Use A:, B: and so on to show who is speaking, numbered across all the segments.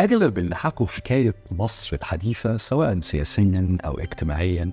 A: أغلب اللي حكوا حكاية مصر الحديثة سواء سياسيا أو اجتماعيا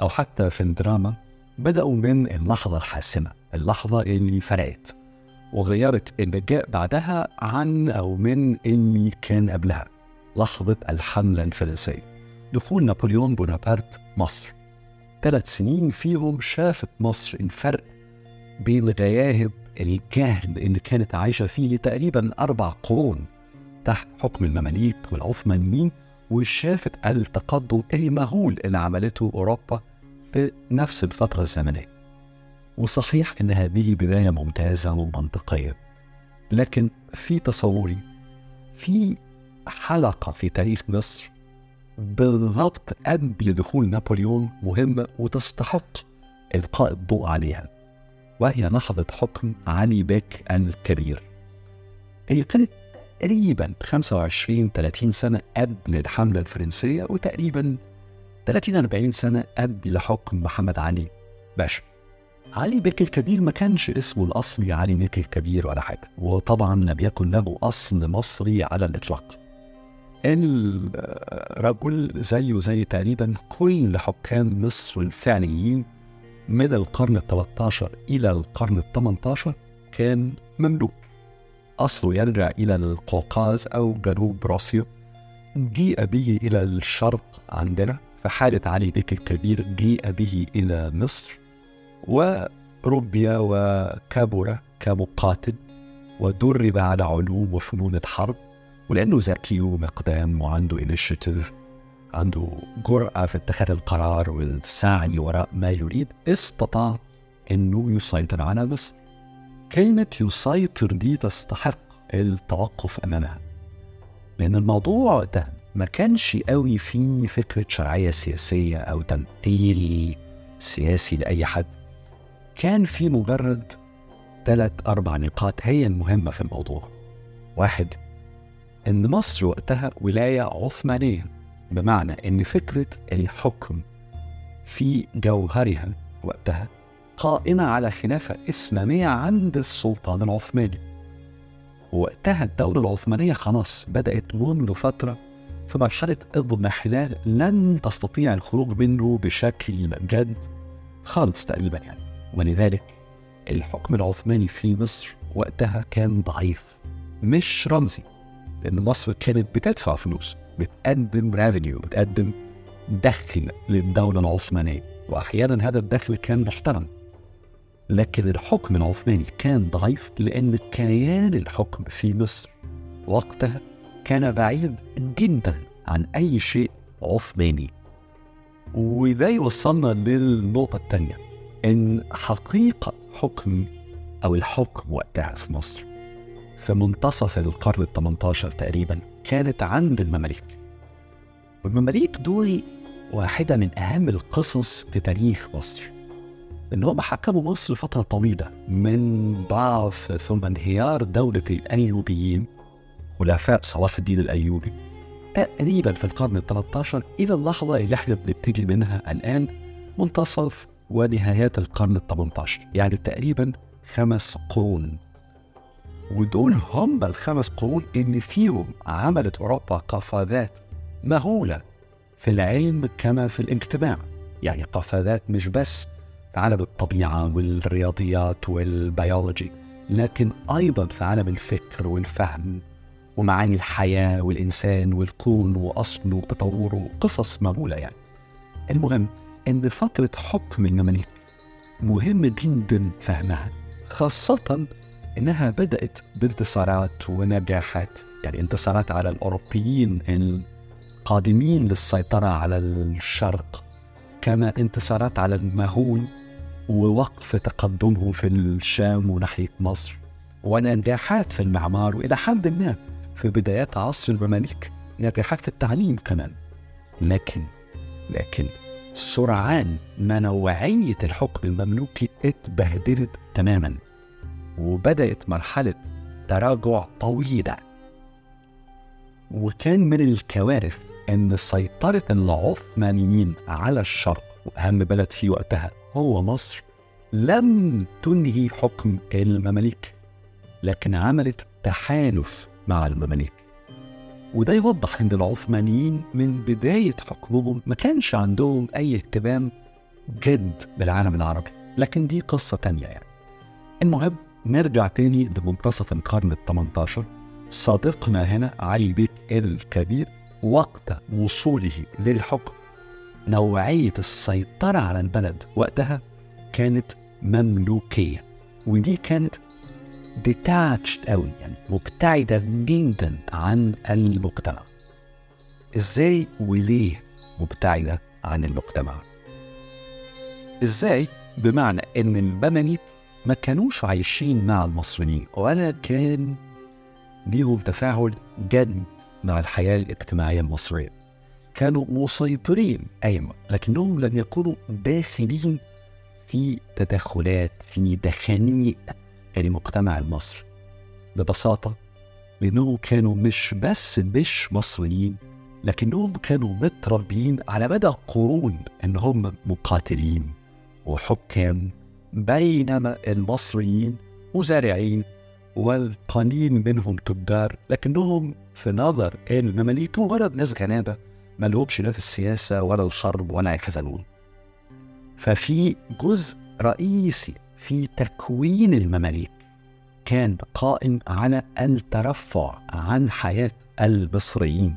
A: أو حتى في الدراما بدأوا من اللحظة الحاسمة اللحظة اللي فرقت وغيرت اللي جاء بعدها عن أو من اللي كان قبلها لحظة الحملة الفرنسية. دخول نابليون بونابرت مصر. ثلاث سنين فيهم شافت مصر الفرق بين غياهب الجهل اللي كانت عايشة فيه تقريبا أربع قرون. تحت حكم المماليك والعثمانيين وشافت التقدم المهول اللي عملته أوروبا في نفس الفترة الزمنية. وصحيح أن هذه بداية ممتازة ومنطقية لكن في تصوري في حلقة في تاريخ مصر بالضبط قبل دخول نابليون مهمة وتستحق إلقاء الضوء عليها وهي لحظة حكم علي بيك الكبير. هي كانت تقريبا 25 30 سنة قبل الحملة الفرنسية وتقريبا 30 40 سنة قبل حكم محمد علي باشا. علي بيك الكبير ما كانش اسمه الأصلي علي بيك الكبير ولا حاجة وطبعا لم يكن له أصل مصري على الإطلاق. الرجل زيه زي تقريبا كل حكام مصر الفعليين من القرن ال 13 إلى القرن ال 18 كان مملوك. أصله يرجع إلى القوقاز أو جنوب روسيا جيء به إلى الشرق عندنا في حالة علي بيك الكبير جيء به إلى مصر وربي وكبر كمقاتل ودرب على علوم وفنون الحرب ولأنه ذكي ومقدام وعنده انيشيتيف عنده جرأة في اتخاذ القرار والسعي وراء ما يريد استطاع إنه يسيطر على مصر. كلمة يسيطر دي تستحق التوقف أمامها. لأن الموضوع ده ما كانش قوي فيه فكرة شرعية سياسية أو تمثيل سياسي لأي حد. كان في مجرد ثلاث أربع نقاط هي المهمة في الموضوع. واحد إن مصر وقتها ولاية عثمانية بمعنى إن فكرة الحكم في جوهرها وقتها قائمة على خلافة إسلامية عند السلطان العثماني. وقتها الدولة العثمانية خلاص بدأت منذ فترة في مرحلة اضمحلال لن تستطيع الخروج منه بشكل جد خالص تقريبا يعني. ولذلك الحكم العثماني في مصر وقتها كان ضعيف مش رمزي لأن مصر كانت بتدفع فلوس بتقدم ريفينيو بتقدم دخل للدولة العثمانية. وأحيانا هذا الدخل كان محترم. لكن الحكم العثماني كان ضعيف لأن كيان الحكم في مصر وقتها كان بعيد جدا عن أي شيء عثماني. وده يوصلنا للنقطة الثانية إن حقيقة حكم أو الحكم وقتها في مصر في منتصف القرن ال 18 تقريبا كانت عند المماليك. والمماليك دول واحدة من أهم القصص في تاريخ مصر. إن هم حكموا مصر فترة طويلة. من ضعف ثم انهيار دولة الأيوبيين خلفاء صلاح الدين الأيوبي. تقريبا في القرن ال 13 إلى اللحظة اللي إحنا بنبتدي منها الآن منتصف ونهايات القرن ال 18 يعني تقريبا خمس قرون. ودول هم الخمس قرون اللي فيهم عملت أوروبا قفزات مهولة في العلم كما في الاجتماع. يعني قفزات مش بس في عالم الطبيعة والرياضيات والبيولوجي لكن أيضا في عالم الفكر والفهم ومعاني الحياة والإنسان والكون وأصله وتطوره قصص مهولة يعني. المهم إن فترة حكم المماليك مهم جدا فهمها خاصة إنها بدأت بانتصارات ونجاحات يعني انتصارات على الأوروبيين القادمين للسيطرة على الشرق كما انتصارات على المهول ووقف تقدمهم في الشام وناحية مصر. ونجاحات في المعمار وإلى حد ما في بدايات عصر المماليك نجاحات في التعليم كمان. لكن لكن سرعان ما نوعية الحكم المملوكي اتبهدلت تماما وبدأت مرحلة تراجع طويلة. وكان من الكوارث أن سيطرة العثمانيين على الشرق وأهم بلد في وقتها هو مصر لم تنهي حكم المماليك لكن عملت تحالف مع المماليك. وده يوضح إن العثمانيين من بداية حكمهم ما كانش عندهم أي اهتمام جد بالعالم العربي. لكن دي قصة تانية يعني. المهم نرجع تاني لمنتصف القرن ال 18 صديقنا هنا علي بيك الكبير وقت وصوله للحكم. نوعية السيطرة على البلد وقتها كانت مملوكية ودي كانت ديتاتشد قوي يعني مبتعدة جدا عن المجتمع. إزاي وليه مبتعدة عن المجتمع؟ إزاي؟ بمعنى إن المماليك ما كانوش عايشين مع المصريين ولا كان ليهم تفاعل جد مع الحياة الاجتماعية المصرية. كانوا مسيطرين. أيوة لكنهم لم يكونوا داخلين في تدخلات في دخانيق المجتمع المصري ببساطة لأنهم كانوا مش بس مش مصريين لكنهم كانوا متربيين على مدى قرون إن هم مقاتلين وحكام بينما المصريين مزارعين والقليل منهم تجار. لكنهم في نظر المماليك مجرد ناس غلابه ما لهمش لا في السياسة ولا الحرب ولا يحزنون ففي جزء رئيسي في تكوين المماليك كان قائم على الترفع عن حياة المصريين.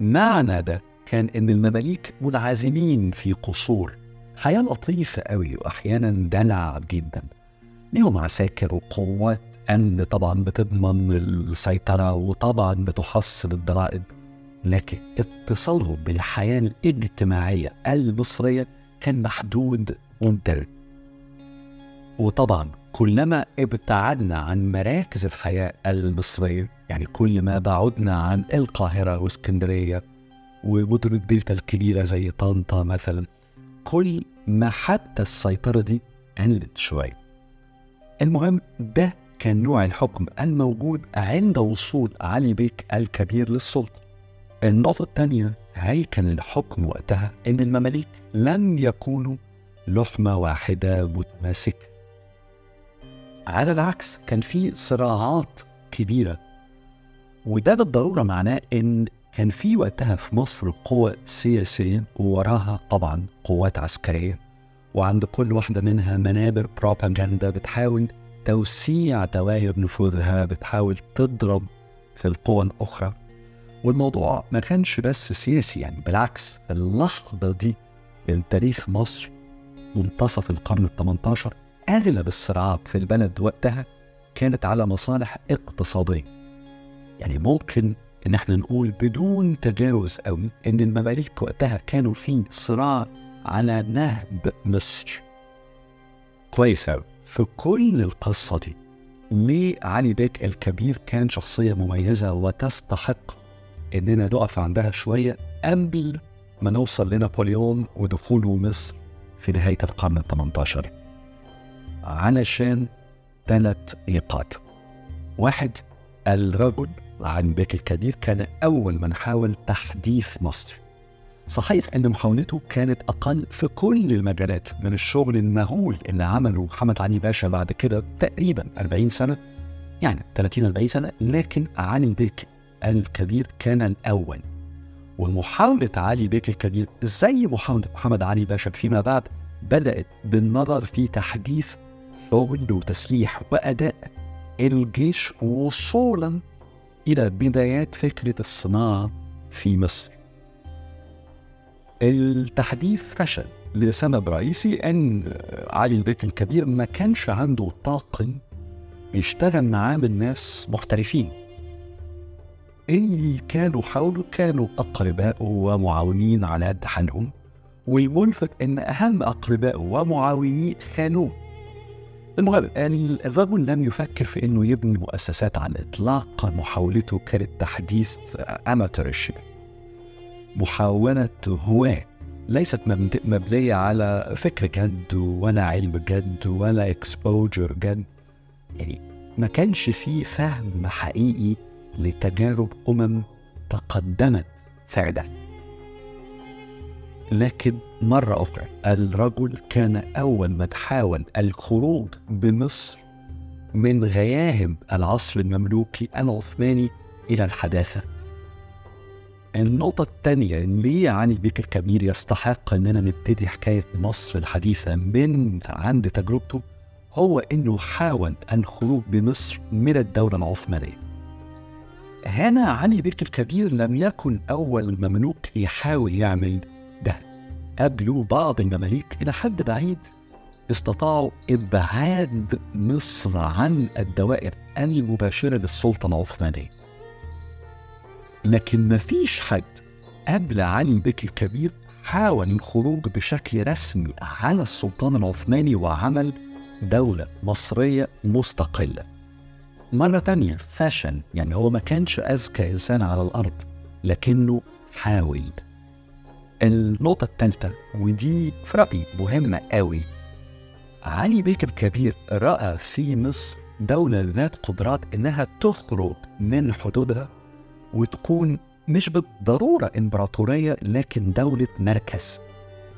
A: معنى ده كان إن المماليك منعزلين في قصور. حياة لطيفة قوي وأحيانا دلع جدا. ليهم عساكر وقوات أمن طبعا بتضمن السيطرة وطبعا بتحصل الضرائب. لكن اتصالهم بالحياة الاجتماعية المصرية كان محدود وممتد وطبعا كلما ابتعدنا عن مراكز الحياة المصرية يعني كل ما بعدنا عن القاهرة واسكندرية ومدن الدلتا الكبيرة زي طنطا مثلا كل ما حتى السيطرة دي قلت شوية المهم ده كان نوع الحكم الموجود عند وصول علي بيك الكبير للسلطة. النقطة الثانية هيكل الحكم وقتها إن المماليك لم يكونوا لحمة واحدة متماسكة؟ على العكس كان في صراعات كبيرة. وده بالضرورة معناه إن كان في وقتها في مصر قوى سياسية ووراها طبعا قوات عسكرية. وعند كل واحدة منها منابر بروباغندا بتحاول توسيع دوائر نفوذها بتحاول تضرب في القوى الأخرى. والموضوع ما كانش بس سياسي يعني بالعكس اللحظة دي من تاريخ مصر منتصف القرن ال 18 أغلب الصراعات في البلد وقتها كانت على مصالح اقتصادية. يعني ممكن إن إحنا نقول بدون تجاوز قوي إن المماليك وقتها كانوا في صراع على نهب مصر. كويس أوي. في كل القصة دي ليه علي بيك الكبير كان شخصية مميزة وتستحق إننا نقف عندها شوية قبل ما نوصل لنابليون ودخوله مصر في نهاية القرن ال 18 علشان ثلاث نقاط واحد الرجل علي بيك الكبير كان أول من حاول تحديث مصر. صحيح إن محاولته كانت أقل في كل المجالات من الشغل المهول اللي عمله محمد علي باشا بعد كده تقريبا 40 سنة يعني 30 40 سنة لكن علي بيك الكبير كان الأول. ومحاولة علي بيك الكبير زي محاولة محمد علي باشا فيما بعد بدأت بالنظر في تحديث شغل وتسليح وأداء الجيش وصولا إلى بدايات فكرة الصناعة في مصر. التحديث فشل لسبب رئيسي أن علي البيك الكبير ما كانش عنده طاقم يشتغل معاه من ناس محترفين. اللي كانوا حوله كانوا أقرباء ومعاونين على قد حالهم والملفت إن أهم اقربائه ومعاونيه خانوه. المهم الرجل لم يفكر في إنه يبني مؤسسات على الاطلاق محاولته كانت تحديث amateurship محاولة هواة ليست مبنية على فكر جد ولا علم جد ولا exposure جد. يعني ما كانش فيه فهم حقيقي لتجارب أمم تقدمت فعلا لكن مرة أخرى الرجل كان أول من حاول الخروج بمصر من غياهب العصر المملوكي العثماني إلى الحداثة النقطة الثانية ليه علي بيك الكبير يستحق إننا نبتدي حكاية مصر الحديثة من عند تجربته هو إنه حاول الخروج بمصر من الدولة العثمانية. هنا علي بيك الكبير لم يكن أول مملوك يحاول يعمل ده. قبله بعض المماليك إلى حد بعيد استطاعوا إبعاد مصر عن الدوائر المباشرة للسلطة العثمانية. لكن مفيش حد قبل علي بك الكبير حاول الخروج بشكل رسمي على السلطان العثماني وعمل دولة مصرية مستقلة مرة تانية فاشن يعني هو ما كانش أذكى إنسان على الأرض لكنه حاول. النقطة الثالثة ودي في رأيي مهمة قوي. علي بيك الكبير رأى في مصر دولة ذات قدرات إنها تخرج من حدودها وتكون مش بالضرورة إمبراطورية لكن دولة مركز.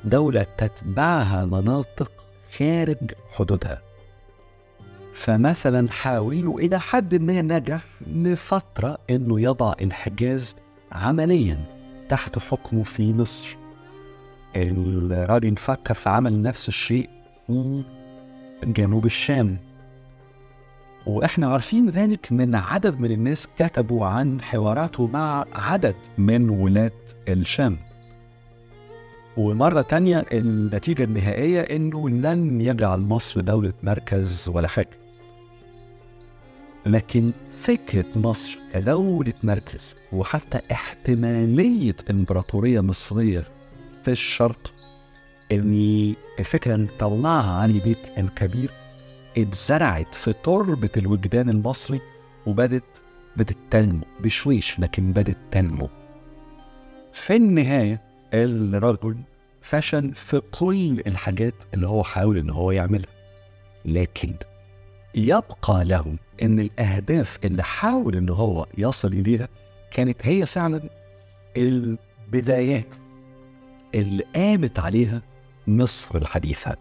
A: دولة تتبعها مناطق خارج حدودها. فمثلا حاولوا إلى حد ما نجح لفترة إنه يضع الحجاز عمليا تحت حكمه في مصر. الراجل فكر في عمل نفس الشيء في جنوب الشام. وإحنا عارفين ذلك من عدد من الناس كتبوا عن حواراته مع عدد من ولاة الشام. ومرة تانية النتيجة النهائية إنه لن يجعل مصر دولة مركز ولا حاجة. لكن فكرة مصر كدولة مركز وحتى احتمالية إمبراطورية مصرية في الشرق ان الفكرة اللي طلعها علي بيك الكبير اتزرعت في تربة الوجدان المصري وبدت بدت تنمو بشويش لكن بدت تنمو. في النهاية الرجل فشل في كل الحاجات اللي هو حاول إن هو يعملها لكن يبقى له إن الأهداف اللي حاول إن هو يصل إليها كانت هي فعلا البدايات اللي قامت عليها مصر الحديثة.